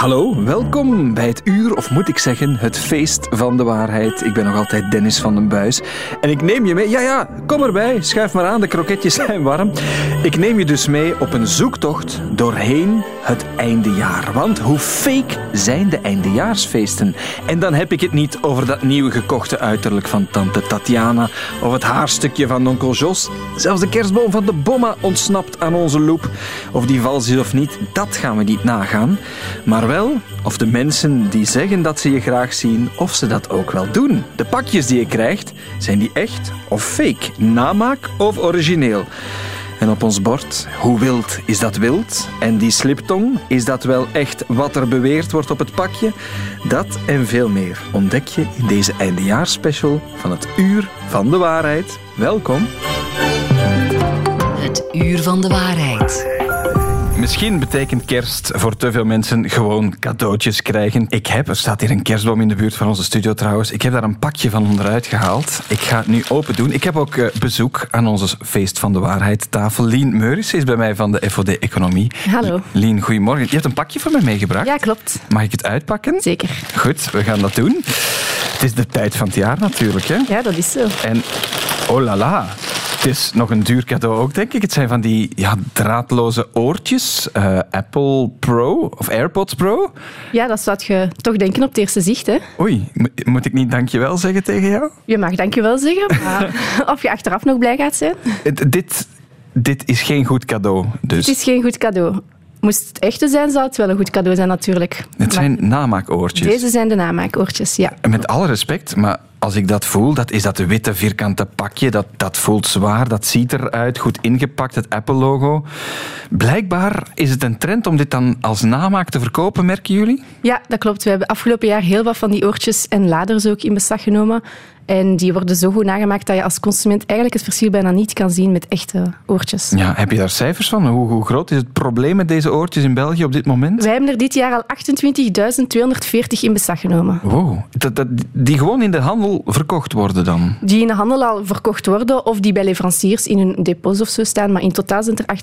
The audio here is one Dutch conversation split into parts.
Hallo, welkom bij het uur, of moet ik zeggen, het feest van de waarheid. Ik ben nog altijd Dennis van den Buis. En ik neem je mee, ja ja, kom erbij, schuif maar aan, de kroketjes zijn warm. Ik neem je dus mee op een zoektocht doorheen het eindejaar. Want hoe fake zijn de eindejaarsfeesten? En dan heb ik het niet over dat nieuwe gekochte uiterlijk van tante Tatjana, of het haarstukje van onkel Jos. Zelfs de kerstboom van de bomma ontsnapt aan onze loep. Of die vals is of niet, dat gaan we niet nagaan. Maar wel of de mensen die zeggen dat ze je graag zien, of ze dat ook wel doen. De pakjes die je krijgt, zijn die echt of fake? Namaak of origineel? En op ons bord, hoe wild is dat wild? En die sliptong, is dat wel echt wat er beweerd wordt op het pakje? Dat en veel meer ontdek je in deze eindejaarsspecial van het Uur van de Waarheid. Welkom. Het Uur van de Waarheid. Misschien betekent kerst voor te veel mensen gewoon cadeautjes krijgen. Ik heb, er staat hier een kerstboom in de buurt van onze studio trouwens. Ik heb daar een pakje van onderuit gehaald. Ik ga het nu open doen. Ik heb ook uh, bezoek aan onze Feest van de Waarheid tafel. Lien Meuris is bij mij van de FOD Economie. Hallo. Lien, goedemorgen. Je hebt een pakje voor mij meegebracht. Ja, klopt. Mag ik het uitpakken? Zeker. Goed, we gaan dat doen. Het is de tijd van het jaar natuurlijk. Hè? Ja, dat is zo. En oh la la, het is nog een duur cadeau ook, denk ik. Het zijn van die ja, draadloze oortjes. Uh, Apple Pro of AirPods Pro. Ja, dat zou je toch denken op het eerste zicht. Hè? Oei, moet ik niet dankjewel zeggen tegen jou? Je mag dankjewel zeggen, maar of je achteraf nog blij gaat zijn. Dit, dit is geen goed cadeau. Dus. Het is geen goed cadeau. Moest het echte zijn, zou het wel een goed cadeau zijn, natuurlijk. Het zijn namaakoortjes. Deze zijn de namaakoortjes, ja. Met alle respect, maar als ik dat voel, dat is dat witte vierkante pakje, dat, dat voelt zwaar, dat ziet eruit, goed ingepakt, het Apple-logo. Blijkbaar is het een trend om dit dan als namaak te verkopen, merken jullie? Ja, dat klopt. We hebben afgelopen jaar heel wat van die oortjes en laders ook in beslag genomen. En die worden zo goed nagemaakt dat je als consument eigenlijk het verschil bijna niet kan zien met echte oortjes. Ja, heb je daar cijfers van? Hoe, hoe groot is het probleem met deze oortjes in België op dit moment? Wij hebben er dit jaar al 28.240 in beslag genomen. Wow. Dat, dat, die gewoon in de handel verkocht worden dan? Die in de handel al verkocht worden of die bij leveranciers in hun depots of zo staan. Maar in totaal zijn er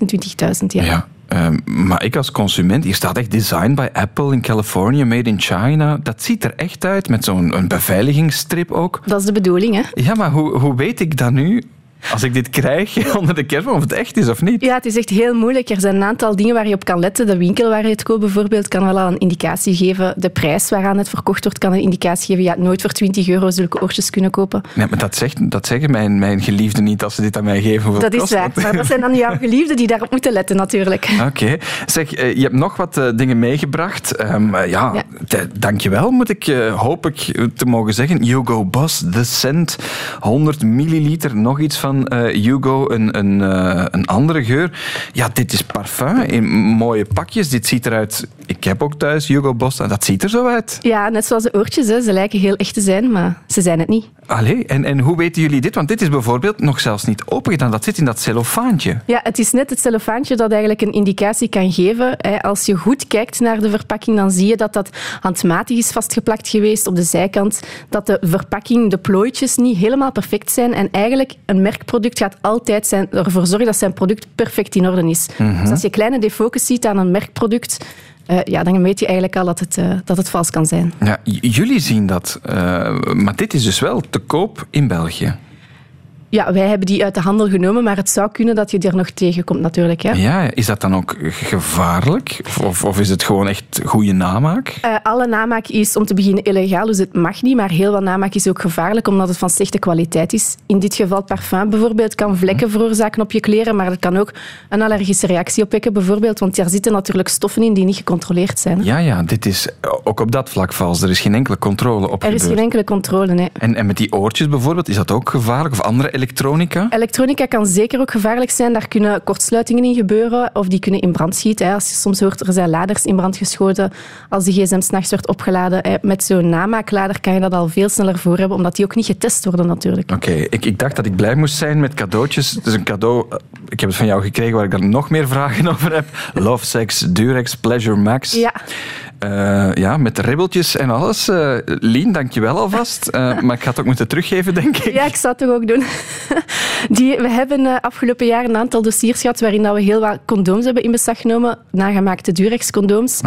28.000, ja. ja. Ehm, maar ik als consument, hier staat echt design by Apple in California, made in China. Dat ziet er echt uit, met zo'n beveiligingsstrip ook. Dat is de bedoeling, hè? Ja, maar hoe, hoe weet ik dat nu als ik dit krijg onder de kerstboom, of het echt is of niet. Ja, het is echt heel moeilijk. Er zijn een aantal dingen waar je op kan letten. De winkel waar je het koopt bijvoorbeeld kan wel al een indicatie geven. De prijs waaraan het verkocht wordt kan een indicatie geven. Je had nooit voor 20 euro zulke oortjes kunnen kopen. Nee, maar dat, zegt, dat zeggen mijn, mijn geliefden niet als ze dit aan mij geven. Dat is waar, maar dat zijn dan jouw geliefden die daarop moeten letten natuurlijk. Oké. Zeg, eh, je hebt nog wat eh, dingen meegebracht. Um, ja, ja. dankjewel moet ik, hoop ik te mogen zeggen. Hugo Boss, The Scent, 100 milliliter, nog iets van van uh, Hugo een, een, uh, een andere geur. Ja, dit is parfum in mooie pakjes. Dit ziet eruit... Ik heb ook thuis Hugo Boss en dat ziet er zo uit. Ja, net zoals de oortjes. Hè. Ze lijken heel echt te zijn, maar ze zijn het niet. Allee, en, en hoe weten jullie dit? Want dit is bijvoorbeeld nog zelfs niet opengedaan. Dat zit in dat cellofaantje. Ja, het is net het cellofaantje dat eigenlijk een indicatie kan geven. Als je goed kijkt naar de verpakking, dan zie je dat dat handmatig is vastgeplakt geweest op de zijkant. Dat de verpakking, de plooitjes niet helemaal perfect zijn. En eigenlijk een merkproduct gaat altijd zijn, ervoor zorgen dat zijn product perfect in orde is. Mhm. Dus als je kleine defocus ziet aan een merkproduct, uh, ja, dan weet je eigenlijk al dat het, uh, dat het vals kan zijn. Ja, jullie zien dat, uh, maar dit is dus wel te koop in België. Ja, wij hebben die uit de handel genomen, maar het zou kunnen dat je er nog tegenkomt natuurlijk. Hè. Ja, is dat dan ook gevaarlijk? Of, of is het gewoon echt goede namaak? Uh, alle namaak is om te beginnen illegaal, dus het mag niet. Maar heel wat namaak is ook gevaarlijk, omdat het van slechte kwaliteit is. In dit geval parfum bijvoorbeeld kan vlekken veroorzaken op je kleren, maar het kan ook een allergische reactie opwekken bijvoorbeeld, want daar zitten natuurlijk stoffen in die niet gecontroleerd zijn. Ja, ja, dit is ook op dat vlak vals. Er is geen enkele controle op Er is geen enkele controle, nee. En, en met die oortjes bijvoorbeeld, is dat ook gevaarlijk? Of andere elektronica? Elektronica kan zeker ook gevaarlijk zijn. Daar kunnen kortsluitingen in gebeuren of die kunnen in brand schieten. Als je soms hoort, er zijn laders in brand geschoten. Als de gsm s'nachts wordt opgeladen. Met zo'n namaaklader kan je dat al veel sneller voor hebben, omdat die ook niet getest worden natuurlijk. Oké, ik, ik dacht dat ik blij moest zijn met cadeautjes. Het is een cadeau, ik heb het van jou gekregen waar ik daar nog meer vragen over heb. Love Sex Durex Pleasure Max. Ja. Uh, ja, met ribbeltjes en alles. Uh, Lien, dank je wel alvast. Uh, maar ik ga het ook moeten teruggeven, denk ik. Ja, ik zou het toch ook doen. Die, we hebben afgelopen jaar een aantal dossiers gehad waarin we heel wat condooms hebben in beslag genomen. Nagemaakte Durex-condooms.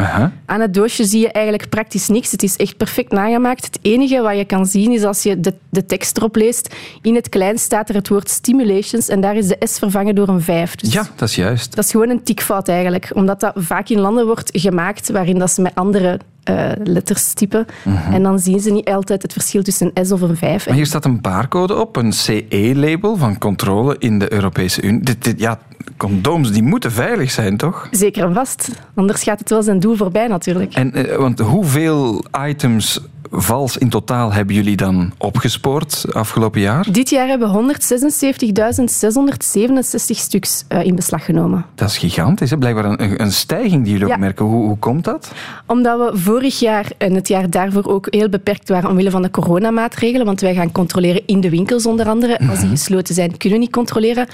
Aan het doosje zie je eigenlijk praktisch niks. Het is echt perfect nagemaakt. Het enige wat je kan zien is als je de, de tekst erop leest. In het klein staat er het woord stimulations en daar is de S vervangen door een 5. Dus ja, dat is juist. Dat is gewoon een tikfout eigenlijk. Omdat dat vaak in landen wordt gemaakt waarin dat ze met andere uh, letters typen. Mhm. En dan zien ze niet altijd het verschil tussen een S of een 5. Maar hier staat een barcode op, een CE-label van controle in de Europese Unie. Dit, ja, condooms die moeten veilig zijn, toch? Zeker en vast. Anders gaat het wel zijn doel voorbij natuurlijk. En, uh, want hoeveel items vals in totaal hebben jullie dan opgespoord afgelopen jaar? Dit jaar hebben we 176.667 stuks uh, in beslag genomen. Dat is gigantisch. Hè? Blijkbaar een, een stijging die jullie ook merken. Hoe, hoe komt dat? Omdat we vorig jaar en het jaar daarvoor ook heel beperkt waren omwille van de coronamaatregelen. Want wij gaan controleren in de winkels onder andere. Als die mhm. gesloten zijn, kunnen we niet controleren.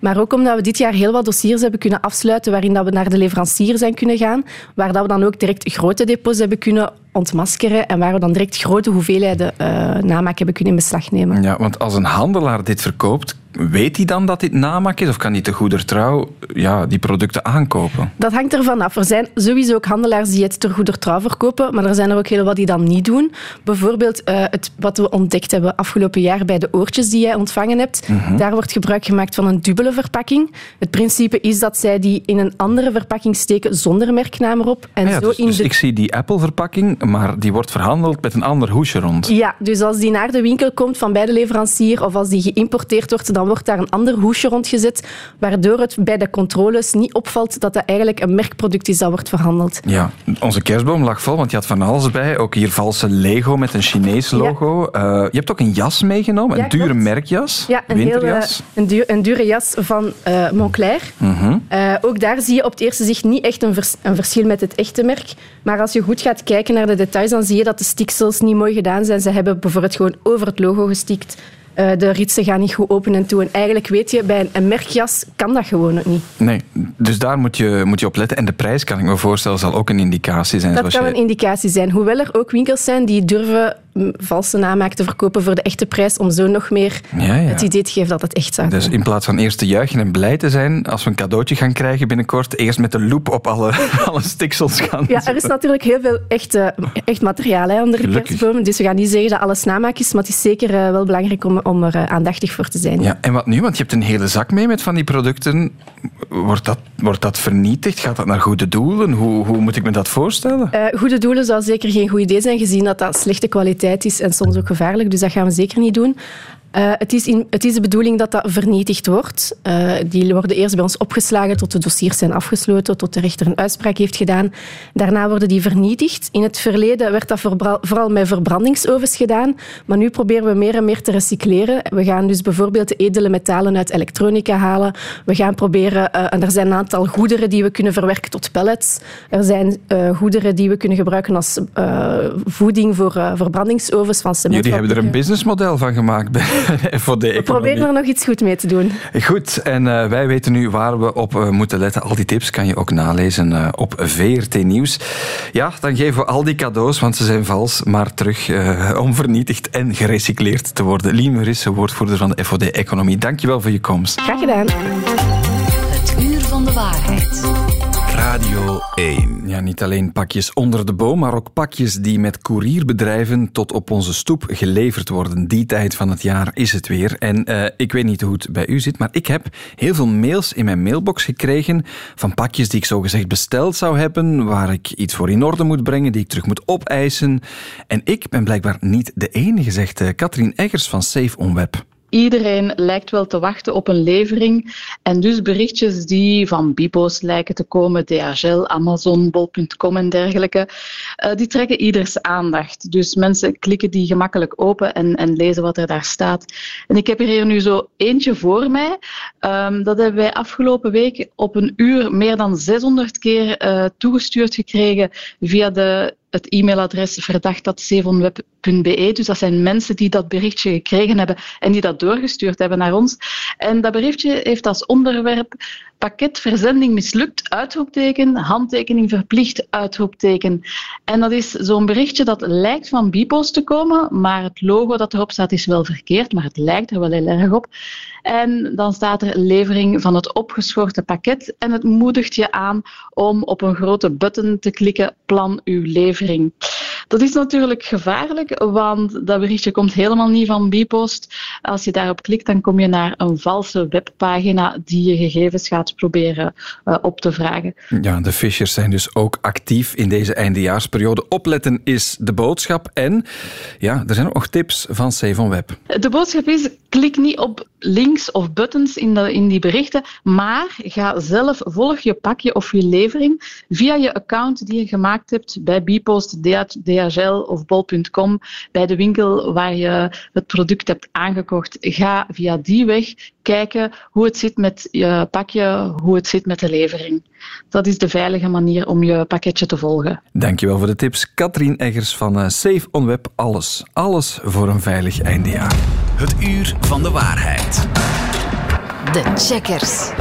Maar ook omdat we dit jaar heel wat dossiers hebben kunnen afsluiten waarin dat we naar de leverancier zijn kunnen gaan, waar dat we dan ook direct grote depots hebben kunnen ontmaskeren en waar we dan direct grote hoeveelheden uh, namaak hebben kunnen in beslag nemen. Ja, want als een handelaar dit verkoopt, weet hij dan dat dit namaak is of kan hij te goeder trouw ja, die producten aankopen? Dat hangt ervan af. Er zijn sowieso ook handelaars die het ter goeder trouw verkopen, maar er zijn er ook heel wat die dat niet doen. Bijvoorbeeld uh, het, wat we ontdekt hebben afgelopen jaar bij de oortjes die jij ontvangen hebt. Mhm. Daar wordt gebruik gemaakt van een dubbele verpakking. Het principe is dat zij die in een andere verpakking steken zonder merknaam erop. En ja, zo dus, in dus ik zie die Apple-verpakking, maar die wordt verhandeld met een ander hoesje rond. Ja, dus als die naar de winkel komt van bij de leverancier of als die geïmporteerd wordt, dan wordt daar een ander hoesje rondgezet, waardoor het bij de controles niet opvalt dat dat eigenlijk een merkproduct is dat wordt verhandeld. Ja, onze kerstboom lag vol, want je had van alles bij. Ook hier valse Lego met een Chinees logo. Eh, je hebt ook een jas meegenomen, een dure merkjas, ja, een winterjas. Heel, een, duur, een, dure jas van uh, Moncler. Mhm. Eh, ook daar zie je op het eerste zicht niet echt een, vers, een verschil met het echte merk. Maar als je goed gaat kijken naar de details, dan zie je dat de stiksels niet mooi gedaan zijn. Ze hebben bijvoorbeeld gewoon over het logo gestikt. Uh, de ritsen gaan niet goed open en toe. En eigenlijk weet je, bij een merkjas kan dat gewoon ook niet. Nee, dus daar moet je, moet je op letten. En de prijs, kan ik me voorstellen, zal ook een indicatie zijn. Dat kan een indicatie zijn. Hoewel er ook winkels zijn die durven valse namaak te verkopen voor de echte prijs, om zo nog meer ja, ja. het idee te geven dat het echt zou Dus in plaats van eerst te juichen en blij te zijn, als we een cadeautje gaan krijgen binnenkort, eerst met de loop op alle, alle stiksels gaan Ja, er is natuurlijk heel veel echt, echt materiaal hè, onder de kerstboom, dus we gaan niet zeggen dat alles namaak is, maar het is zeker uh, wel belangrijk om, om er uh, aandachtig voor te zijn. Ja, en wat nu? Want je hebt een hele zak mee met van die producten. Wordt dat, wordt dat vernietigd? Gaat dat naar goede doelen? Hoe, hoe moet ik me dat voorstellen? Uh, goede doelen zou zeker geen goed idee zijn, gezien dat dat slechte kwaliteit en soms ook gevaarlijk. Dus dat gaan we zeker niet doen. Uh, het, is in, het, is de bedoeling dat dat vernietigd wordt. Uh, die worden eerst bij ons opgeslagen tot de dossiers zijn afgesloten, tot de rechter een uitspraak heeft gedaan. Daarna worden die vernietigd. In het verleden werd dat vooral met verbrandingsovens gedaan, maar nu proberen we meer en meer te recycleren. We gaan dus bijvoorbeeld de edele metalen uit elektronica halen. We gaan proberen, uh, en er zijn een aantal goederen die we kunnen verwerken tot pellets. Er zijn goederen die we kunnen gebruiken als voeding voor verbrandingsovens van cement. Jullie hebben er een businessmodel van gemaakt voor de We proberen er nog iets goed mee te doen. Goed, en uh, wij weten nu waar we op uh, moeten letten. Al die tips kan je ook nalezen uh, op VRT Nieuws. Ja, dan geven we al die cadeaus, want ze zijn vals, maar terug om vernietigd en gerecycleerd te worden. Lien Murisse, woordvoerder van de FOD Economie. Dankjewel voor je komst. Graag gedaan. Het uur van de waarheid. Radio 1. Ja, niet alleen pakjes onder de boom, maar ook pakjes die met koerierbedrijven tot op onze stoep geleverd worden. Die tijd van het jaar is het weer. En uh, ik weet niet hoe het bij u zit, maar ik heb heel veel mails in mijn mailbox gekregen van pakjes die ik zogezegd besteld zou hebben, waar ik iets voor in orde moet brengen, die ik terug moet opeisen. En ik ben blijkbaar niet de enige, zegt uh, Katrien Eggers van Safe On Web. Iedereen lijkt wel te wachten op een levering. En dus berichtjes die van Bibos lijken te komen, DHL, Amazon, Bol.com en dergelijke, uh, die trekken ieders aandacht. Dus mensen klikken die gemakkelijk open en, en, lezen wat er daar staat. En ik heb er hier nu zo eentje voor mij. Um, dat hebben wij afgelopen week op een uur meer dan 600 keer uh, toegestuurd gekregen via de het e-mailadres verdacht.sevonweb.be. Dus dat zijn mensen die dat berichtje gekregen hebben en die dat doorgestuurd hebben naar ons. En dat berichtje heeft als onderwerp pakketverzending mislukt, uitroepteken, handtekening verplicht, uitroepteken. En dat is zo'n berichtje dat lijkt van Bpost te komen, maar het logo dat erop staat is wel verkeerd, maar het lijkt er wel heel erg op. En dan staat er levering van het opgeschorte pakket en het moedigt je aan om op een grote button te klikken, plan uw levering. Dat is natuurlijk gevaarlijk, want dat berichtje komt helemaal niet van Bpost. Als je daarop klikt, dan kom je naar een valse webpagina die je gegevens gaat proberen uh, op te vragen. Ja, de fishers zijn dus ook actief in deze eindejaarsperiode. Opletten is de boodschap. En ja, er zijn ook nog tips van Savon Web. De boodschap is, klik niet op links of buttons in, de, in die berichten, maar ga zelf, volg je pakje of je levering via je account die je gemaakt hebt bij Bpost, DHL of bol.com, bij de winkel waar je het product hebt aangekocht. Ga via die weg kijken hoe het zit met je pakje, hoe het zit met de levering. Dat is de veilige manier om je pakketje te volgen. Dankjewel voor de tips. Katrien Eggers van uh, Safe on Web. Alles, alles voor een veilig eindejaar. Het uur van de waarheid. De checkers.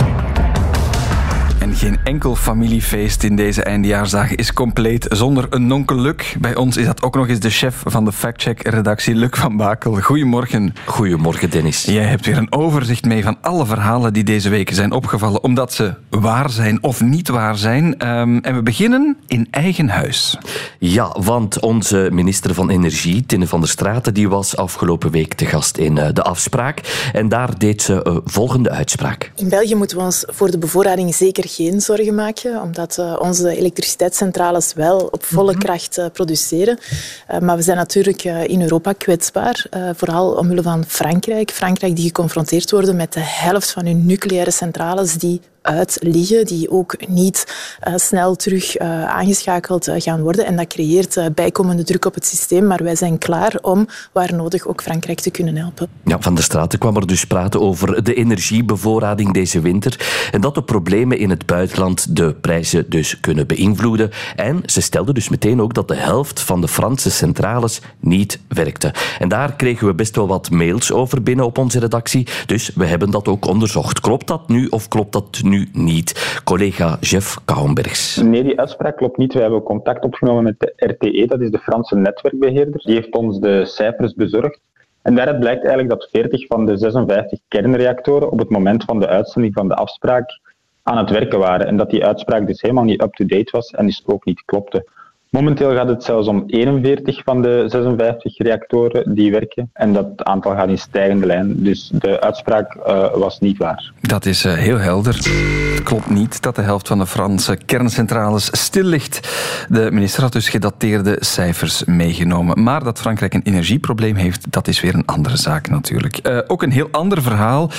En geen enkel familiefeest in deze eindejaarsdagen is compleet zonder een nonkel Luc. Bij ons is dat ook nog eens de chef van de factcheck-redactie, Luc van Bakel. Goedemorgen. Goedemorgen, Dennis. Jij hebt weer een overzicht mee van alle verhalen die deze week zijn opgevallen, omdat ze waar zijn of niet waar zijn. Um, en we beginnen in eigen huis. Ja, want onze minister van Energie, Tinne van der Straten, die was afgelopen week te gast in uh, de afspraak. En daar deed ze uh, volgende uitspraak. In België moeten we ons voor de bevoorrading zeker geen zorgen maken, omdat uh, onze elektriciteitscentrales wel op volle mm -hmm. kracht uh, produceren. Uh, maar we zijn natuurlijk in Europa kwetsbaar, vooral omwille van Frankrijk. Frankrijk die geconfronteerd worden met de helft van hun nucleaire centrales die uit liggen, die ook niet uh, snel terug uh, aangeschakeld uh, gaan worden. En dat creëert bijkomende druk op het systeem. Maar wij zijn klaar om, waar nodig, ook Frankrijk te kunnen helpen. Ja, van der Straten kwam er dus praten over de energiebevoorrading deze winter. En dat de problemen in het buitenland de prijzen dus kunnen beïnvloeden. En ze stelde dus meteen ook dat de helft van de Franse centrales niet werkte. En daar kregen we best wel wat mails over binnen op onze redactie. Dus we hebben dat ook onderzocht. Klopt dat nu of klopt dat nu? Nu niet. Collega Jeff Kouwenbergs. Nee, die uitspraak klopt niet. We hebben contact opgenomen met de RTE, dat is de Franse netwerkbeheerder. Die heeft ons de cijfers bezorgd. En daaruit blijkt eigenlijk dat 40 van de 56 kernreactoren op het moment van de uitzending van de afspraak aan het werken waren. En dat die uitspraak dus helemaal niet up-to-date was en dus ook niet klopte. Momenteel gaat het zelfs om 41 van de 56 reactoren die werken. En dat aantal gaat in stijgende lijn. Dus de uitspraak uh, was niet waar. Dat is uh, heel helder. Klopt niet dat de helft van de Franse kerncentrales stil ligt. De minister had dus gedateerde cijfers meegenomen. Maar dat Frankrijk een energieprobleem heeft, dat is weer een andere zaak natuurlijk. Uh, ook een heel ander verhaal.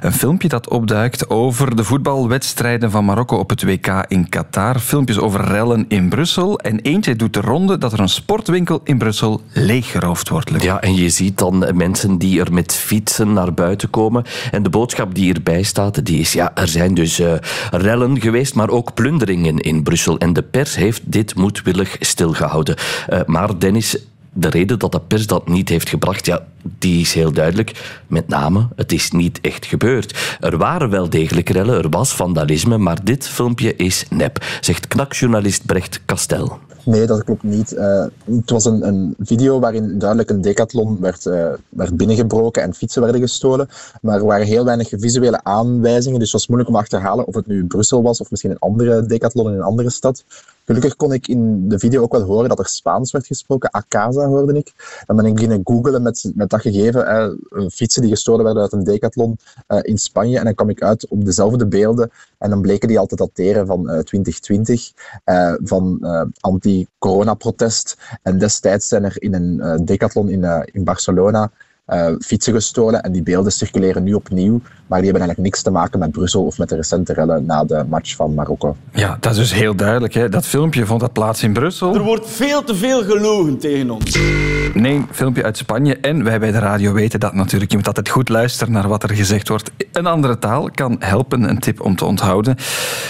Een filmpje dat opduikt over de voetbalwedstrijden van Marokko op het WK in Qatar. Filmpjes over rellen in Brussel. En eentje doet de ronde dat er een sportwinkel in Brussel leeggeroofd wordt. Ja, en je ziet dan mensen die er met fietsen naar buiten komen. En de boodschap die erbij staat, die is ja, er zijn dus uh, rellen geweest, maar ook plunderingen in Brussel. En de pers heeft dit moedwillig stilgehouden. Uh, maar Dennis, de reden dat de pers dat niet heeft gebracht, ja, die is heel duidelijk. Met name, het is niet echt gebeurd. Er waren wel degelijk rellen, er was vandalisme, maar dit filmpje is nep, zegt knakjournalist Brecht Kastel. Nee, dat klopt niet. Uh, het was een, een, video waarin duidelijk een decathlon werd, uh, werd binnengebroken en fietsen werden gestolen. Maar er waren heel weinig visuele aanwijzingen, dus het was moeilijk om te achterhalen of het nu Brussel was of misschien een andere decathlon in een andere stad. Gelukkig kon ik in de video ook wel horen dat er Spaans werd gesproken. Akasa hoorde ik. Dan ben ik beginnen googlen met, met dat gegeven. Eh, fietsen die gestolen werden uit een decathlon uh, in Spanje. En dan kwam ik uit op dezelfde beelden. En dan bleken die al te dateren van uh, 2020. van anti-corona-protest. En destijds zijn er in een decathlon in, in Barcelona uh, fietsen gestolen en die beelden circuleren nu opnieuw, maar die hebben eigenlijk niks te maken met Brussel of met de recente rellen na de match van Marokko. Ja, dat is dus heel duidelijk. Hè. Dat filmpje vond dat plaats in Brussel. Er wordt veel te veel gelogen tegen ons. Nee, filmpje uit Spanje. En wij bij de radio weten dat natuurlijk. Je moet altijd goed luisteren naar wat er gezegd wordt. Een andere taal kan helpen, een tip om te onthouden.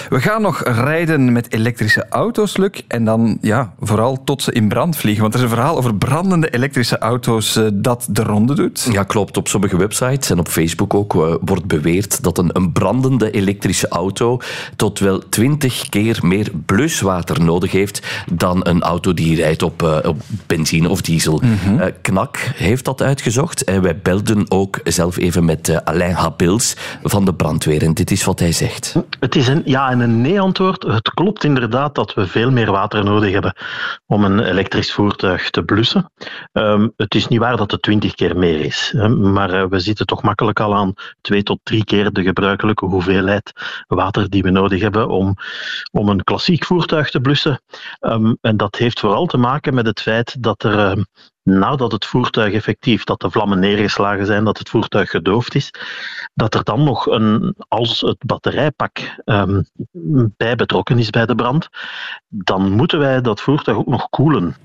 We gaan nog rijden met elektrische auto's, Luc. En dan ja, vooral tot ze in brand vliegen. Want er is een verhaal over brandende elektrische auto's uh, dat de ronde doet. Ja, klopt. Op sommige websites en op Facebook ook uh, wordt beweerd dat een, een brandende elektrische auto tot wel twintig keer meer bluswater nodig heeft dan een auto die rijdt op, uh, op benzine of diesel. Mm -hmm. Knak heeft dat uitgezocht en wij belden ook zelf even met Alain Habils van de brandweer. En dit is wat hij zegt. Het is een ja en een nee-antwoord. Het klopt inderdaad dat we veel meer water nodig hebben om een elektrisch voertuig te blussen. Um, het is niet waar dat het twintig keer meer is, maar uh, we zitten toch makkelijk al aan twee tot drie keer de gebruikelijke hoeveelheid water die we nodig hebben om, om een klassiek voertuig te blussen. Um, en dat heeft vooral te maken met het feit dat er uh, nadat het voertuig effectief, dat de vlammen neergeslagen zijn, dat het voertuig gedoofd is, dat er dan nog een, als het batterijpak um, bij betrokken is bij de brand, dan moeten wij dat voertuig ook nog koelen.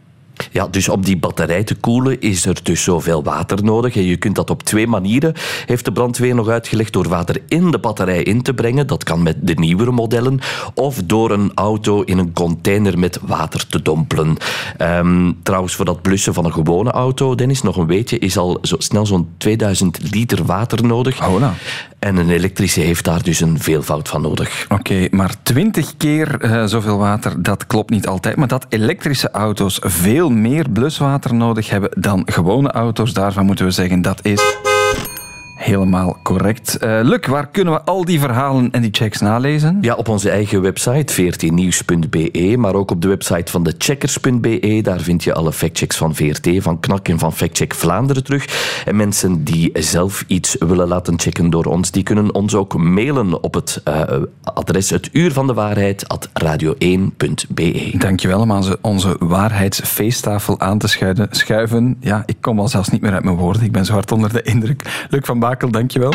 Ja, dus om die batterij te koelen is er dus zoveel water nodig. En je kunt dat op twee manieren, heeft de brandweer nog uitgelegd, door water in de batterij in te brengen. Dat kan met de nieuwere modellen. Of door een auto in een container met water te dompelen. Um, trouwens, voor dat blussen van een gewone auto, Dennis, nog een weetje, is al zo snel zo'n 2000 liter water nodig. Oh, nou. En een elektrische heeft daar dus een veelvoud van nodig. Oké, okay, maar 20 keer uh, zoveel water, dat klopt niet altijd. Maar dat elektrische auto's veel meer bluswater nodig hebben dan gewone auto's, daarvan moeten we zeggen dat is helemaal correct. Uh, Luc, waar kunnen we al die verhalen en die checks nalezen? Ja, op onze eigen website, 14nieuws.be, maar ook op de website van de checkers.be. Daar vind je alle factchecks van VRT, van Knak en van Factcheck Vlaanderen terug. En mensen die zelf iets willen laten checken door ons, die kunnen ons ook mailen op het uh, adres het uur van de waarheid at radio1.be. Dankjewel om aan onze waarheidsfeesttafel aan te schuiven. Ja, ik kom al zelfs niet meer uit mijn woorden. Ik ben zo hard onder de indruk. Luc van Bakel, dankjewel.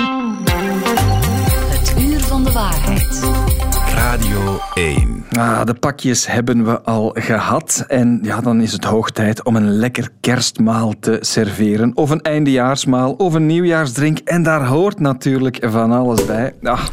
Het uur van de waarheid. Radio 1. Ah, de pakjes hebben we al gehad. En ja, dan is het hoog tijd om een lekker kerstmaal te serveren. Of een eindejaarsmaal, of een nieuwjaarsdrink. En daar hoort natuurlijk van alles bij. Ah.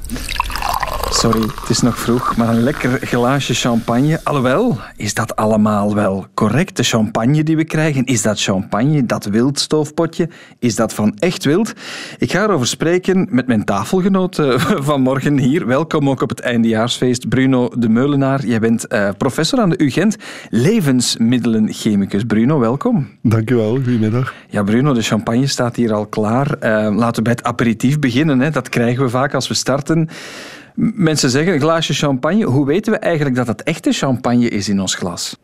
Sorry, het is nog vroeg, maar een lekker glaasje champagne. Alhoewel, is dat allemaal wel correct? De champagne die we krijgen, is dat champagne, dat wildstoofpotje? Is dat van echt wild? Ik ga erover spreken met mijn tafelgenoot van morgen hier. Welkom ook op het eindejaarsfeest, Bruno de Meulenaar. Jij bent uh, professor aan de UGent, levensmiddelenchemicus. Bruno, welkom. Dank u wel, goedemiddag. Ja, Bruno, de champagne staat hier al klaar. Uh, laten we bij het aperitief beginnen. Hè. Dat krijgen we vaak als we starten. Mensen zeggen een glaasje champagne. Hoe weten we eigenlijk dat het echte champagne is in ons glas?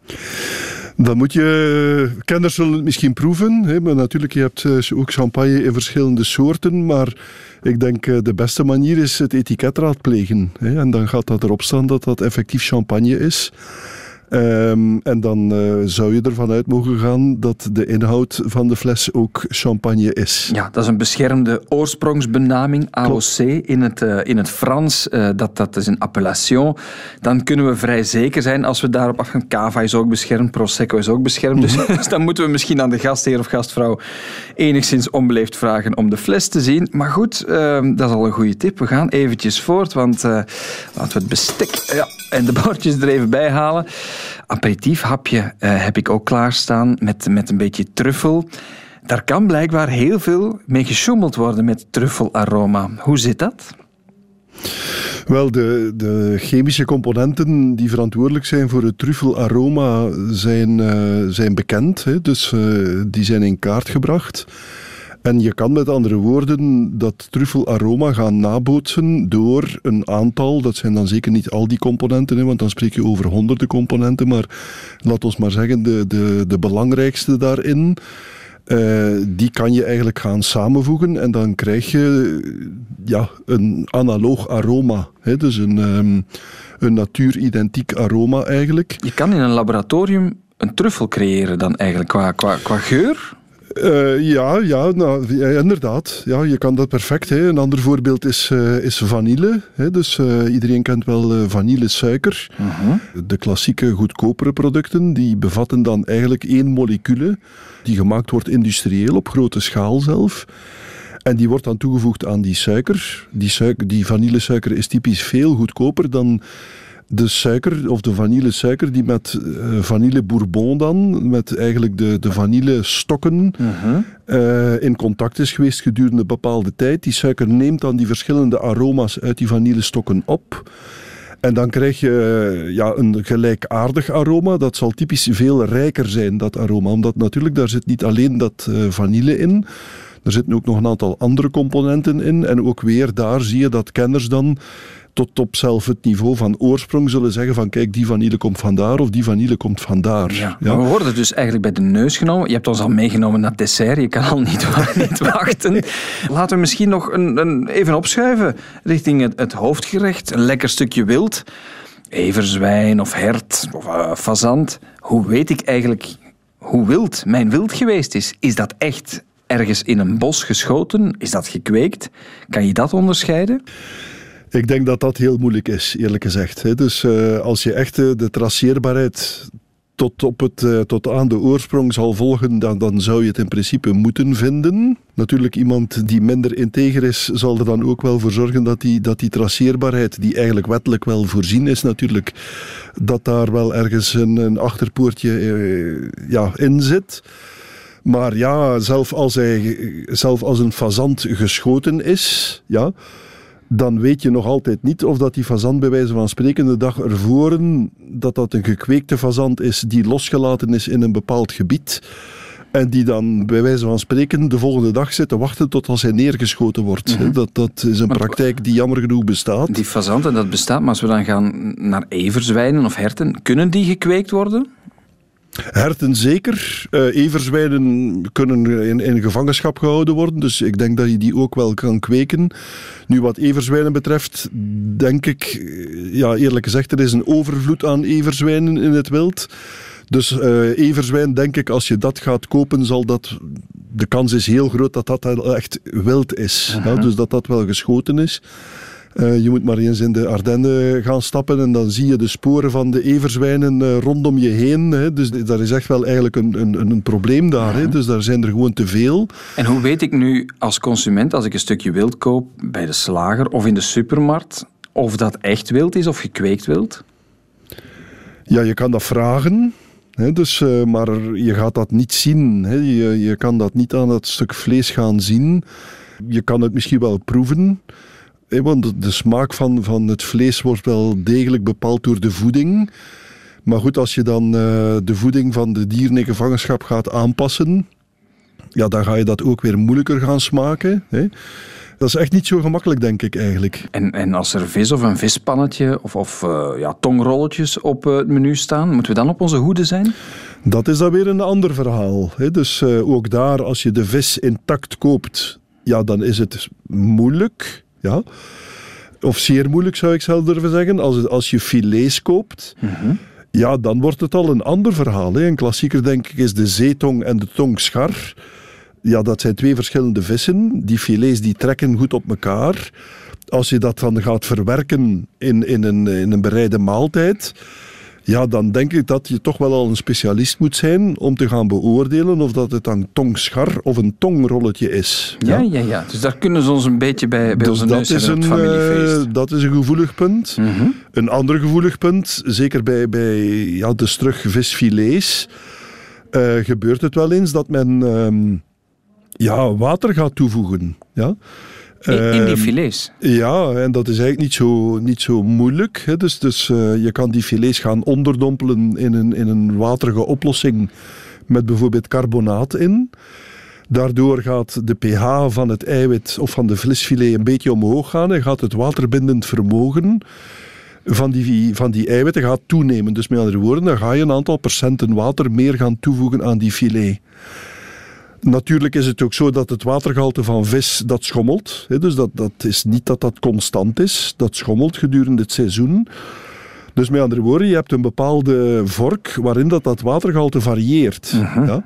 Dan moet je, kenners zullen het misschien proeven, hè, maar natuurlijk, je hebt ook champagne in verschillende soorten, maar ik denk de beste manier is het etiket raadplegen. Hè, en dan gaat dat erop staan dat dat effectief champagne is. Um, en dan uh, zou je ervan uit mogen gaan dat de inhoud van de fles ook champagne is. Ja, dat is een beschermde oorsprongsbenaming, AOC, in het, uh, in het Frans. Uh, dat, dat is een appellation. Dan kunnen we vrij zeker zijn als we daarop afgaan. Cava is ook beschermd, Prosecco is ook beschermd. Dus, dus dan moeten we misschien aan de gastheer of gastvrouw enigszins onbeleefd vragen om de fles te zien. Maar goed, ehm, dat is al een goede tip. We gaan eventjes voort, want laten we het bestek ja, en de bordjes er even bij halen aperitiefhapje uh, heb ik ook klaarstaan met, met een beetje truffel. Daar kan blijkbaar heel veel mee gesjoemeld worden met truffelaroma. Hoe zit dat? Wel, de, de, chemische componenten die verantwoordelijk zijn voor het truffelaroma zijn, uh, zijn bekend. Hè? Dus uh, die zijn in kaart gebracht. En je kan met andere woorden dat truffelaroma gaan nabootsen door een aantal, dat zijn dan zeker niet al die componenten, hè, want dan spreek je over honderden componenten, maar laat ons maar zeggen de, de, de belangrijkste daarin. Uh, die kan je eigenlijk gaan samenvoegen en dan krijg je ja, een analoog aroma. Hè, dus een, um, een natuuridentiek aroma eigenlijk. Je kan in een laboratorium een truffel creëren dan eigenlijk qua, qua, qua geur? Uh, ja, ja, nou, ja, inderdaad. Ja, je kan dat perfect. Hè. Een ander voorbeeld is, uh, is vanille. Hè. Dus uh, iedereen kent wel vanillesuiker. -huh. De klassieke goedkopere producten die bevatten dan eigenlijk één molecule die gemaakt wordt industrieel op grote schaal zelf. En die wordt dan toegevoegd aan die suiker. Die, suiker, die vanillesuiker is typisch veel goedkoper dan de suiker of de vanillesuiker die met uh, vanille bourbon dan, met eigenlijk de, de vanillestokken uh, uh, in contact is geweest gedurende een bepaalde tijd. Die suiker neemt dan die verschillende aroma's uit die vanillestokken op. En dan krijg je ja, een gelijkaardig aroma. Dat zal typisch veel rijker zijn, dat aroma. Omdat natuurlijk, daar zit niet alleen dat vanille in. Er zitten ook nog een aantal andere componenten in. En ook weer daar zie je dat kenners dan tot op zelf het niveau van oorsprong zullen zeggen van kijk, die vanille komt vandaar of die vanille komt vandaar. Ja, ja. We worden dus eigenlijk bij de neus genomen. Je hebt ons al meegenomen naar het dessert. Je kan al niet, niet wachten. Laten we misschien nog een, een even opschuiven richting het, het, hoofdgerecht. Een lekker stukje wild. Everzwijn of hert of uh, fazant. Hoe weet ik eigenlijk hoe wild mijn wild geweest is? Is dat echt ergens in een bos geschoten? Is dat gekweekt? Kan je dat onderscheiden? Ik denk dat dat heel moeilijk is, eerlijk gezegd. Dus uh, als je echt uh, de traceerbaarheid tot, op het, uh, tot aan de oorsprong zal volgen, dan, dan zou je het in principe moeten vinden. Natuurlijk, iemand die minder integer is, zal er dan ook wel voor zorgen dat die, dat die traceerbaarheid, die eigenlijk wettelijk wel voorzien is natuurlijk, dat daar wel ergens een, een achterpoortje ja, in zit. Maar ja, zelf als, hij, zelf als een fazant geschoten is, ja, dan weet je nog altijd niet of dat die fazant bij wijze van spreken de dag ervoor dat dat een gekweekte fazant is die losgelaten is in een bepaald gebied. En die dan bij wijze van spreken de volgende dag zit te wachten tot als hij neergeschoten wordt. Mm -hmm. dat, dat is een maar, praktijk die jammer genoeg bestaat. Die fazanten, dat bestaat. Maar als we dan gaan naar everzwijnen of herten, kunnen die gekweekt worden? Herten zeker. Uh, everzwijnen kunnen in, in, gevangenschap gehouden worden. Dus ik denk dat je die ook wel kan kweken. Nu, wat everzwijnen betreft, denk ik, ja, eerlijk gezegd, er is een overvloed aan everzwijnen in het wild. Dus uh, everzwijn, denk ik, als je dat gaat kopen, zal dat. De kans is heel groot dat dat echt wild is. Uh -huh. ja, dus dat dat wel geschoten is. Uh, je moet maar eens in de Ardennen gaan stappen en dan zie je de sporen van de everzwijnen uh, rondom je heen. Hè. Dus dat is echt wel eigenlijk een, een, een probleem daar. Hè. Dus daar zijn er gewoon te veel. En hoe weet ik nu als consument, als ik een stukje wild koop bij de slager of in de supermarkt, of dat echt wild is of gekweekt wild? Ja, je kan dat vragen. He, dus, uh, maar je gaat dat niet zien. He. Je, je kan dat niet aan dat stuk vlees gaan zien. Je kan het misschien wel proeven. Want de smaak van, van het vlees wordt wel degelijk bepaald door de voeding. Maar goed, als je dan uh, de voeding van de dieren in gevangenschap gaat aanpassen, ja, dan ga je dat ook weer moeilijker gaan smaken. Hè. Dat is echt niet zo gemakkelijk, denk ik eigenlijk. En, en als er vis of een vispannetje of, of uh, ja, tongrolletjes op uh, het menu staan, moeten we dan op onze hoede zijn? Dat is dan weer een ander verhaal. Hè. Dus ook daar, als je de vis intact koopt, ja, dan is het moeilijk. Ja. Of zeer moeilijk zou ik zelf durven zeggen. Als, als je filets koopt, mm -hmm. ja, dan wordt het al een ander verhaal. Hè. Een klassieker, denk ik, is de zeetong en de tongschar. Ja, dat zijn twee verschillende vissen. Die filets die trekken goed op elkaar. Als je dat dan gaat verwerken in, in, een, in een bereide maaltijd ja, dan denk ik dat je toch wel al een specialist moet zijn om te gaan beoordelen of dat het een tongschar of een tongrolletje is. Ja, ja, ja. ja. Dus daar kunnen ze ons een beetje bij, bij dus onze dat is een, familiefeest. Uh, dat is een gevoelig punt. Mhm. Mm -hmm. Een ander gevoelig punt, zeker bij, bij ja, de terugvisfilets, uh, gebeurt het wel eens dat men uh, ja, water gaat toevoegen. Ja. In, in die filets? Uh, ja, en dat is eigenlijk niet zo, niet zo moeilijk. Hè. Dus, dus uh, je kan die filets gaan onderdompelen in een, in een waterige oplossing met bijvoorbeeld carbonaat in. Daardoor gaat de pH van het eiwit of van de vleesfilet een beetje omhoog gaan en gaat het waterbindend vermogen van die, van die eiwitten gaat toenemen. Dus met andere woorden, dan ga je een aantal procenten water meer gaan toevoegen aan die filet. Natuurlijk is het ook zo dat het watergehalte van vis dat schommelt. Dus dat, dat is niet dat dat constant is. Dat schommelt gedurende het seizoen. Dus met andere woorden, je hebt een bepaalde vork waarin dat, dat watergehalte varieert. Mhm. Ja?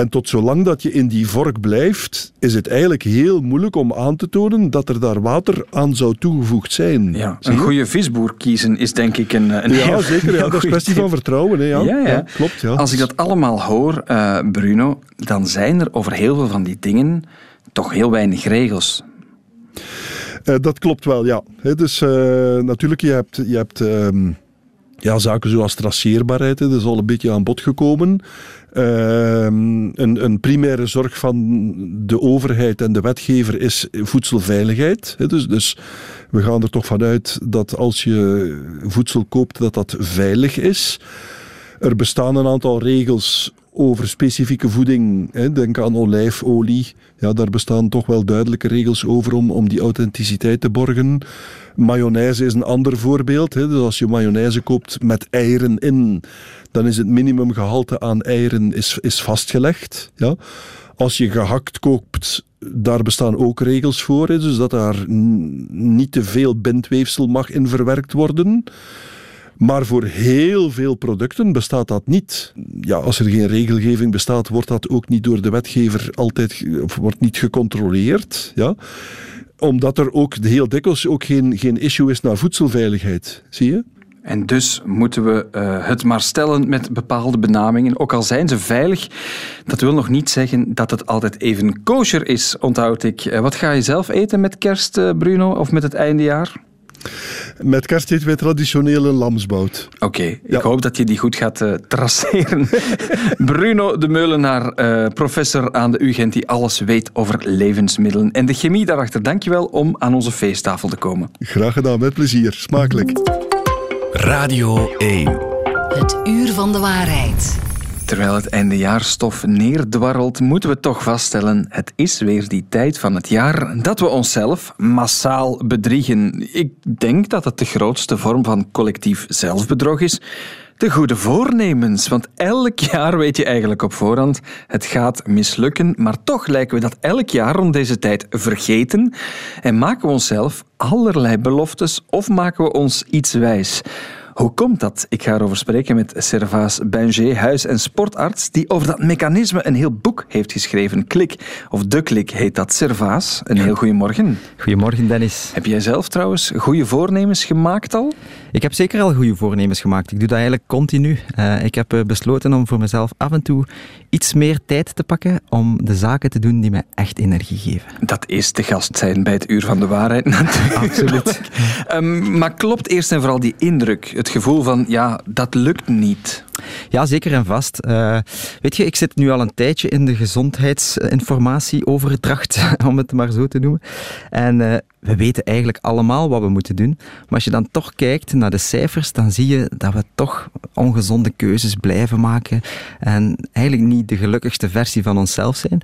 En tot zolang dat je in die vork blijft, is het eigenlijk heel moeilijk om aan te tonen dat er daar water aan zou toegevoegd zijn. Ja, een goede visboer kiezen is denk ik een, een ja, heel zeker. Ja, dat is kwestie van vertrouwen. Hè, ja. Ja, ja. Ja, klopt. Ja. Als ik dat allemaal hoor, eh, Bruno, dan zijn er over heel veel van die dingen toch heel weinig regels. Eh, dat klopt wel, ja. Dus eh, natuurlijk, je hebt, je hebt ehm, ja, zaken zoals traceerbaarheid, dat is al een beetje aan bod gekomen. Ehm, een, een primaire zorg van de overheid en de wetgever is voedselveiligheid. Dus, dus we gaan er toch vanuit dat als je voedsel koopt, dat dat veilig is. Er bestaan een aantal regels over specifieke voeding. Denk aan olijfolie. Ja, daar bestaan toch wel duidelijke regels over om, om die authenticiteit te borgen. Mayonaise is een ander voorbeeld. Dus als je mayonaise koopt met eieren in, dan is het minimumgehalte aan eieren is, is vastgelegd. Ja. Als je gehakt koopt, daar bestaan ook regels voor. Dus dat daar niet te veel bindweefsel mag in verwerkt worden. Maar voor heel veel producten bestaat dat niet. Ja, als er geen regelgeving bestaat, wordt dat ook niet door de wetgever altijd of wordt niet gecontroleerd. Ja? Omdat er ook heel dikwijls ook geen, geen issue is naar voedselveiligheid. Zie je? En dus moeten we eh, het maar stellen met bepaalde benamingen. Ook al zijn ze veilig, dat wil nog niet zeggen dat het altijd even kosher is, onthoud ik. Eh, wat ga je zelf eten met kerst, eh, Bruno, of met het eindejaar? Met kerst eten wij traditioneel een lamsbout. Oké, ik hoop dat je die goed gaat eh, traceren. Bruno de Meulenaar, eh, professor aan de UGent, die alles weet over levensmiddelen en de chemie daarachter. Dankjewel om aan onze feesttafel te komen. Graag gedaan, met plezier. Smakelijk. Radio 1. Het uur van de waarheid. Terwijl het eindejaarstof neerdwarrelt, moeten we toch vaststellen: het is weer die tijd van het jaar dat we onszelf massaal bedriegen. Ik denk dat het de grootste vorm van collectief zelfbedrog is. De goede voornemens, want elk jaar weet je eigenlijk op voorhand, het gaat mislukken, maar toch lijken we dat elk jaar rond deze tijd vergeten en maken we onszelf allerlei beloftes of maken we ons iets wijs. Hoe komt dat? Ik ga erover spreken met Servaas Benger, huis- en sportarts, die over dat mechanisme een heel boek heeft geschreven. Klik, of De Klik heet dat. Servaas, een heel goedemorgen. Goedemorgen, Dennis. Heb jij zelf trouwens goede voornemens gemaakt al? Ik heb zeker al goede voornemens gemaakt. Ik doe dat eigenlijk continu. Uh, ik heb uh, besloten om voor mezelf af en toe iets meer tijd te pakken om de zaken te doen die mij echt energie geven. Dat is te gast zijn bij het Uur van de Waarheid natuurlijk. Absoluut. um, maar klopt eerst en vooral die indruk, het gevoel van, ja, dat lukt niet? Ja, zeker en vast. Uh, weet je, ik zit nu al een tijdje in de gezondheidsinformatieoverdracht, om het maar zo te noemen. En uh, we weten eigenlijk allemaal wat we moeten doen. Maar als je dan toch kijkt naar de cijfers, dan zie je dat we toch ongezonde keuzes blijven maken. En eigenlijk niet de gelukkigste versie van onszelf zijn.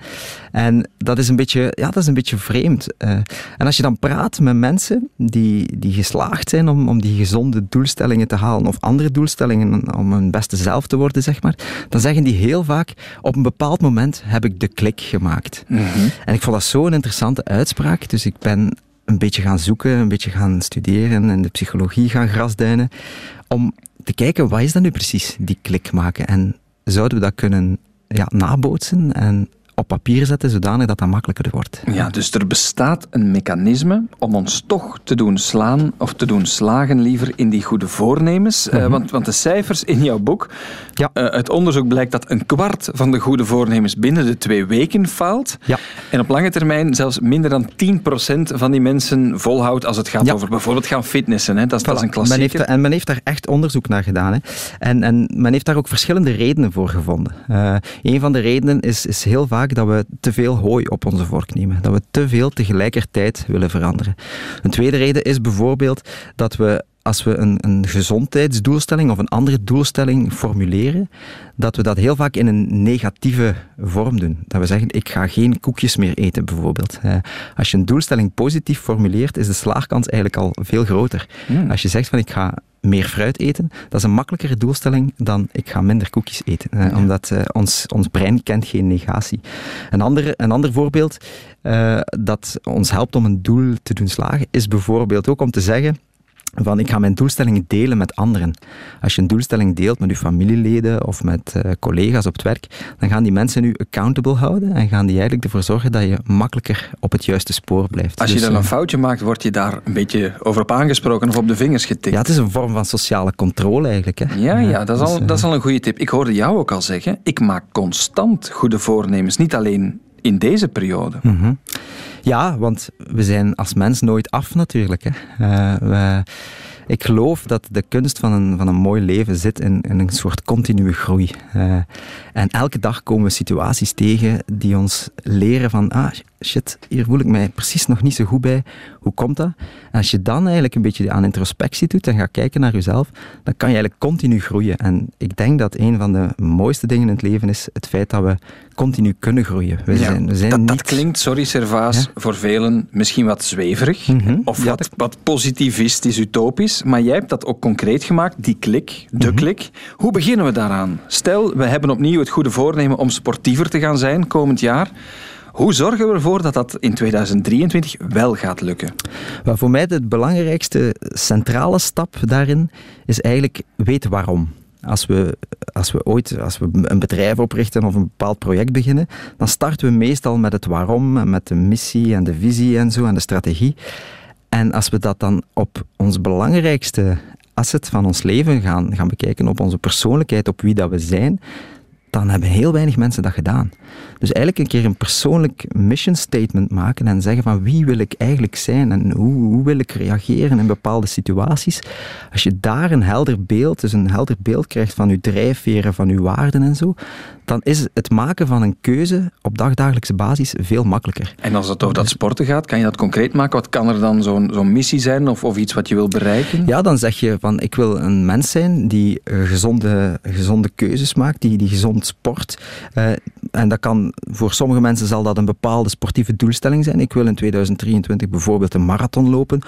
En dat is een beetje, ja, dat is een beetje vreemd. Uh, en als je dan praat met mensen die, die geslaagd zijn om, om die gezonde doelstellingen te halen, of andere doelstellingen om hun beste zelf te worden, zeg maar, dan zeggen die heel vaak, op een bepaald moment heb ik de klik gemaakt. Mhm. En ik vond dat zo'n interessante uitspraak, dus ik ben een beetje gaan zoeken, een beetje gaan studeren en de psychologie gaan grasduinen, om te kijken, wat is dat nu precies, die klik maken? En zouden we dat kunnen ja, nabootsen en op papier zetten, zodanig dat dat makkelijker wordt. Ja, dus er bestaat een mechanisme om ons toch te doen slaan, of te doen slagen liever in die goede voornemens. Mm -hmm. uh, want, want de cijfers in jouw boek, ja. uh, uit onderzoek blijkt dat een kwart van de goede voornemens binnen de twee weken faalt. Ja. En op lange termijn zelfs minder dan 10% van die mensen volhoudt als het gaat ja. over bijvoorbeeld gaan fitnessen. Hè? Dat, is, voilà. dat is een klassieker. Men heeft, en men heeft daar echt onderzoek naar gedaan. Hè? En, en men heeft daar ook verschillende redenen voor gevonden. Uh, een van de redenen is, is heel vaak dat we te veel hooi op onze vork nemen. Dat we te veel tegelijkertijd willen veranderen. Een tweede reden is bijvoorbeeld dat we als we een, een gezondheidsdoelstelling of een andere doelstelling formuleren, dat we dat heel vaak in een negatieve vorm doen. Dat we zeggen, ik ga geen koekjes meer eten, bijvoorbeeld. Uh, als je een doelstelling positief formuleert, is de slaagkans eigenlijk al veel groter. Mm. Als je zegt van, ik ga meer fruit eten, dat is een makkelijkere doelstelling dan ik ga minder koekjes eten. Ja. Omdat uh, ons, ons brein kent geen negatie. Een ander, een ander voorbeeld dat ons helpt om een doel te doen slagen, is bijvoorbeeld ook om te zeggen van ik ga mijn doelstellingen delen met anderen. Als je een doelstelling deelt met je familieleden of met uh, collega's op het werk, dan gaan die mensen u accountable houden en gaan die eigenlijk ervoor zorgen dat je makkelijker op het juiste spoor blijft. Als je dus, dan een foutje maakt, word je daar een beetje over op aangesproken of op de vingers getikt. Ja, het is een vorm van sociale controle eigenlijk. Hè. Ja, ja dat, is al, dus, dat is al een goede tip. Ik hoorde jou ook al zeggen, ik maak constant goede voornemens. Niet alleen in deze periode. Mhm. Ja, want we zijn als mens nooit af natuurlijk. Hè. Uh, we, ik geloof dat de kunst van een, van een mooi leven zit in, in een soort continue groei. Uh, en elke dag komen we situaties tegen die ons leren van, ah shit, hier voel ik mij precies nog niet zo goed bij. Hoe komt dat? En als je dan eigenlijk een beetje aan introspectie doet en gaat kijken naar jezelf, dan kan je eigenlijk continu groeien. En ik denk dat een van de mooiste dingen in het leven is het feit dat we continu kunnen groeien. We zijn, we zijn dat, niet... dat, klinkt, sorry Servaas, voor velen misschien wat zweverig Mhm. of wat, wat positivistisch, utopisch, maar jij hebt dat ook concreet gemaakt, die klik, de Mhm. klik. Hoe beginnen we daaraan? Stel, we hebben opnieuw het goede voornemen om sportiever te gaan zijn komend jaar. Hoe zorgen we ervoor dat dat in 2023 wel gaat lukken? Maar voor mij de belangrijkste centrale stap daarin is eigenlijk weten waarom. Als we, als we ooit als we een bedrijf oprichten of een bepaald project beginnen, dan starten we meestal met het waarom, met de missie en de visie en zo en de strategie. En als we dat dan op ons belangrijkste asset van ons leven gaan, gaan bekijken, op onze persoonlijkheid, op wie dat we zijn, dan hebben heel weinig mensen dat gedaan. Dus eigenlijk een keer een persoonlijk mission statement maken en zeggen van wie wil ik eigenlijk zijn en hoe, hoe wil ik reageren in bepaalde situaties. Als je daar een helder beeld, dus een helder beeld krijgt van je drijfveren, van je waarden en zo, dan is het maken van een keuze op dagdagelijkse basis veel makkelijker. En als het over dat sporten gaat, kan je dat concreet maken? Wat kan er dan zo'n zo'n missie zijn of, of iets wat je wil bereiken? Ja, dan zeg je van ik wil een mens zijn die eh, gezonde, gezonde keuzes maakt, die, die gezond sport. Uh, en dat kan, voor sommige mensen zal dat een bepaalde sportieve doelstelling zijn. Ik wil in 2023 bijvoorbeeld een marathon lopen.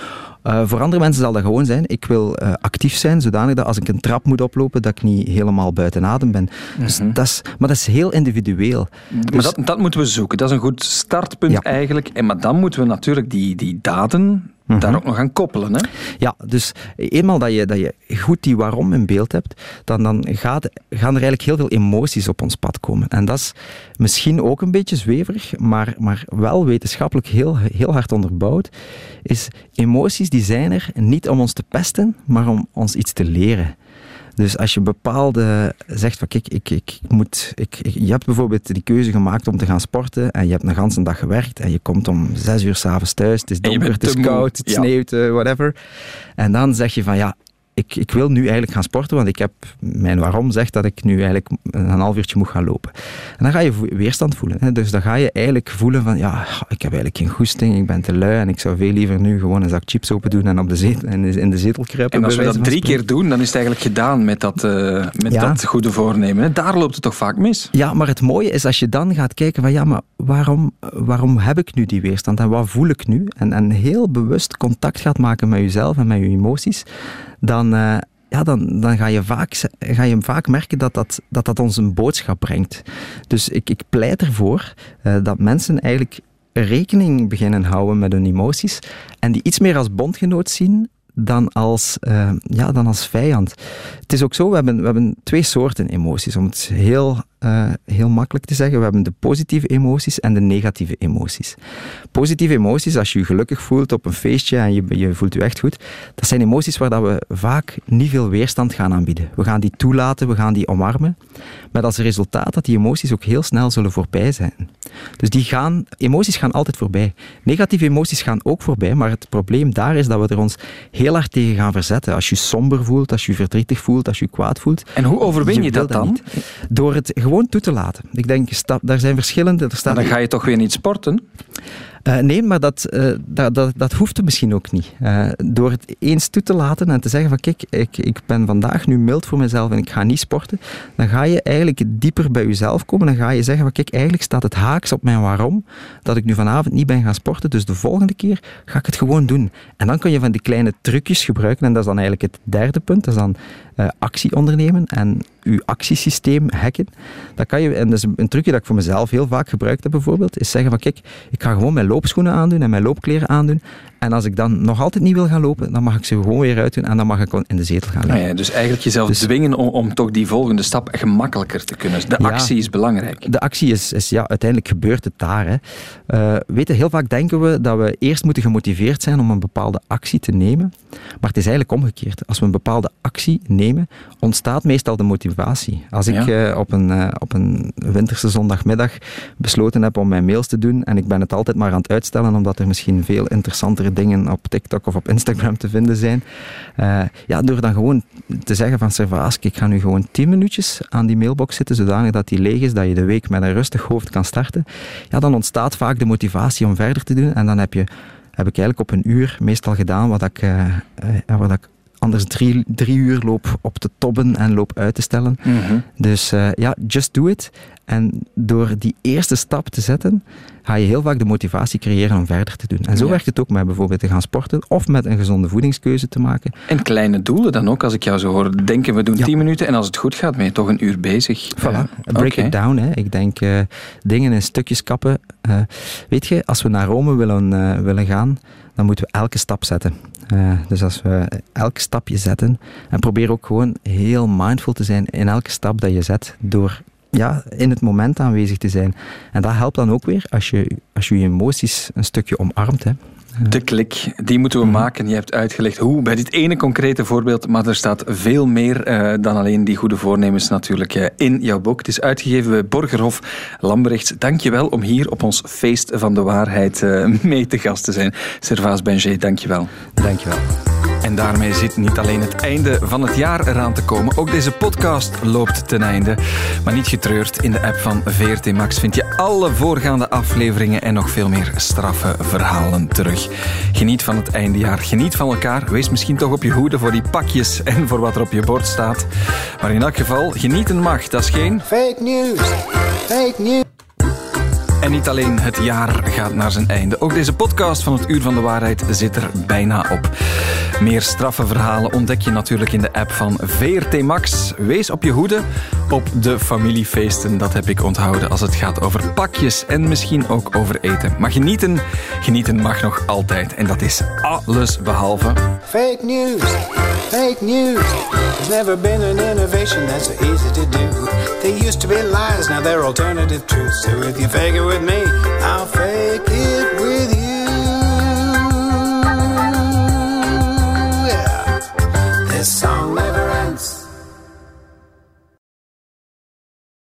Uh, voor andere mensen zal dat gewoon zijn. Ik wil uh, actief zijn, zodanig dat als ik een trap moet oplopen, dat ik niet helemaal buiten adem ben. Mm-hmm. Dus dat is, maar dat is heel individueel. Maar Dus- dat, dat moeten we zoeken. Dat is een goed startpunt Ja. eigenlijk. En, maar dan moeten we natuurlijk die, die daden daar ook nog aan koppelen. Hè? Ja, dus eenmaal dat je, dat je goed die waarom in beeld hebt, dan, dan gaat, gaan er eigenlijk heel veel emoties op ons pad komen. En dat is misschien ook een beetje zweverig, maar, maar wel wetenschappelijk heel, heel hard onderbouwd, is emoties die zijn er niet om ons te pesten, maar om ons iets te leren. Dus als je bepaalde zegt van kijk, ik, ik moet, ik, ik- je hebt bijvoorbeeld die keuze gemaakt om te gaan sporten en je hebt een ganse dag gewerkt en je komt om zes uur s'avonds thuis, het is donker, het is koud, het Ja. sneeuwt, eh, whatever. En dan zeg je van ja, ik, ik wil nu eigenlijk gaan sporten, want ik heb, mijn waarom zegt dat ik nu eigenlijk een half uurtje moet gaan lopen. En dan ga je weerstand voelen. Hè? Dus dan ga je eigenlijk voelen van, ja, ik heb eigenlijk geen goesting, ik ben te lui en ik zou veel liever nu gewoon een zak chips open doen en op de zetel, in, de, in de zetel kruipen. En als we dat drie keer doen, dan is het eigenlijk gedaan met dat, eh, met Ja. dat goede voornemen. Hè? Daar loopt het toch vaak mis? Ja, maar het mooie is als je dan gaat kijken van ja, maar waarom, waarom heb ik nu die weerstand en wat voel ik nu? En, en heel bewust contact gaat maken met jezelf en met je emoties, dan, eh, ja, dan, dan ga, je vaak, ga je vaak merken dat dat, dat, dat ons een boodschap brengt. Dus ik, ik pleit ervoor eh, dat mensen eigenlijk rekening beginnen houden met hun emoties en die iets meer als bondgenoot zien dan als, eh, ja, dan als vijand. Het is ook zo, we hebben, we hebben twee soorten emoties, om het heel, eh, heel makkelijk te zeggen. We hebben de positieve emoties en de negatieve emoties. Positieve emoties, als je je gelukkig voelt op een feestje en je, je voelt je echt goed, dat zijn emoties waar dat we vaak niet veel weerstand gaan aanbieden. We gaan die toelaten, we gaan die omarmen, met als resultaat dat die emoties ook heel snel zullen voorbij zijn. Dus die gaan, emoties gaan altijd voorbij. Negatieve emoties gaan ook voorbij, maar het probleem daar is dat we er ons heel hard tegen gaan verzetten. Als je somber voelt, als je verdrietig voelt, als je kwaad voelt. En hoe overwin je, dat dan? niet. Door het gewoon toe te laten. Ik denk, daar zijn verschillende... Er staat Maar dan ga je toch weer niet sporten? eh, nee, maar dat, eh, dat, dat, dat hoeft misschien ook niet. Eh, door het eens toe te laten en te zeggen van kijk, ik, ik ben vandaag nu mild voor mezelf en ik ga niet sporten, dan ga je eigenlijk dieper bij jezelf komen. Dan ga je zeggen van kijk, eigenlijk staat het haaks op mijn waarom dat ik nu vanavond niet ben gaan sporten, dus de volgende keer ga ik het gewoon doen. En dan kun je van die kleine trucjes gebruiken en dat is dan eigenlijk het derde punt, dat is dan actie ondernemen en je actiesysteem hacken. Dat kan je, en dat is een trucje dat ik voor mezelf heel vaak gebruikt heb bijvoorbeeld, is zeggen van kijk, ik ga gewoon mijn loopschoenen aandoen en mijn loopkleren aandoen En als ik dan nog altijd niet wil gaan lopen, dan mag ik ze gewoon weer uitdoen en dan mag ik in de zetel gaan liggen. Ah ja, dus eigenlijk jezelf Dus- dwingen om, om toch die volgende stap gemakkelijker te kunnen. De Ja. actie is belangrijk. De actie is, is ja, uiteindelijk gebeurt het daar. Hè. Eh, weet je, heel vaak denken we dat we eerst moeten gemotiveerd zijn om een bepaalde actie te nemen. Maar het is eigenlijk omgekeerd. Als we een bepaalde actie nemen, ontstaat meestal de motivatie. Als ik Ja. eh, op, een, eh, op een winterse zondagmiddag besloten heb om mijn mails te doen en ik ben het altijd maar aan het uitstellen omdat er misschien veel interessantere dingen op TikTok of op Instagram te vinden zijn. Eh, ja, door dan gewoon te zeggen van Servaas, ik ga nu gewoon 10 minuutjes aan die mailbox zitten, zodanig dat die leeg is, dat je de week met een rustig hoofd kan starten. Ja, dan ontstaat vaak de motivatie om verder te doen en dan heb, je, heb ik eigenlijk op een uur meestal gedaan wat ik, eh, wat ik anders drie, drie uur loop op te tobben en loop uit te stellen. Mhm. Dus eh, ja, just do it. En door die eerste stap te zetten, ga je heel vaak de motivatie creëren om verder te doen. En zo Ja. werkt het ook met bijvoorbeeld te gaan sporten of met een gezonde voedingskeuze te maken. En kleine doelen dan ook, als ik jou zo hoor. Denken we doen 10 minuten en als het goed gaat, ben je toch een uur bezig. Voilà, Eh, break it down. Hè. Ik denk eh, dingen in stukjes kappen. Weet je, als we naar Rome willen, willen gaan, dan moeten we elke stap zetten. Eh, dus als we elk stapje zetten en probeer ook gewoon heel mindful te zijn in elke stap dat je zet door ja, in het moment aanwezig te zijn. En dat helpt dan ook weer als je als je, je emoties een stukje omarmt. Hè. De klik, die moeten we maken. Je hebt uitgelegd hoe bij dit ene concrete voorbeeld, maar er staat veel meer eh, dan alleen die goede voornemens natuurlijk eh, in jouw boek. Het is uitgegeven bij Borgerhof Lambrechts. Je wel om hier op ons feest van de waarheid eh, mee te gast te zijn. Servaas Benjé, dank je En daarmee zit niet alleen het einde van het jaar eraan te komen. Ook deze podcast loopt ten einde. Maar niet getreurd, in de app van VRT Max vind je alle voorgaande afleveringen en nog veel meer straffe verhalen terug. Geniet van het eindejaar, geniet van elkaar. Wees misschien toch op je hoede voor die pakjes en voor wat er op je bord staat. Maar in elk geval, genieten mag. Dat is geen... Fake news. Fake news. Niet alleen het jaar gaat naar zijn einde. Ook deze podcast van het Uur van de Waarheid zit er bijna op. Meer straffe verhalen ontdek je natuurlijk in de app van VRT Max. Wees op je hoede op de familiefeesten. Dat heb ik onthouden als het gaat over pakjes en misschien ook over eten. Maar genieten, genieten mag nog altijd. En dat is alles behalve... Fake news. Fake news. There's never been an innovation that's so easy to do. They used to be lies, now they're alternative truths. So if you fake it with with me, I'll fake it.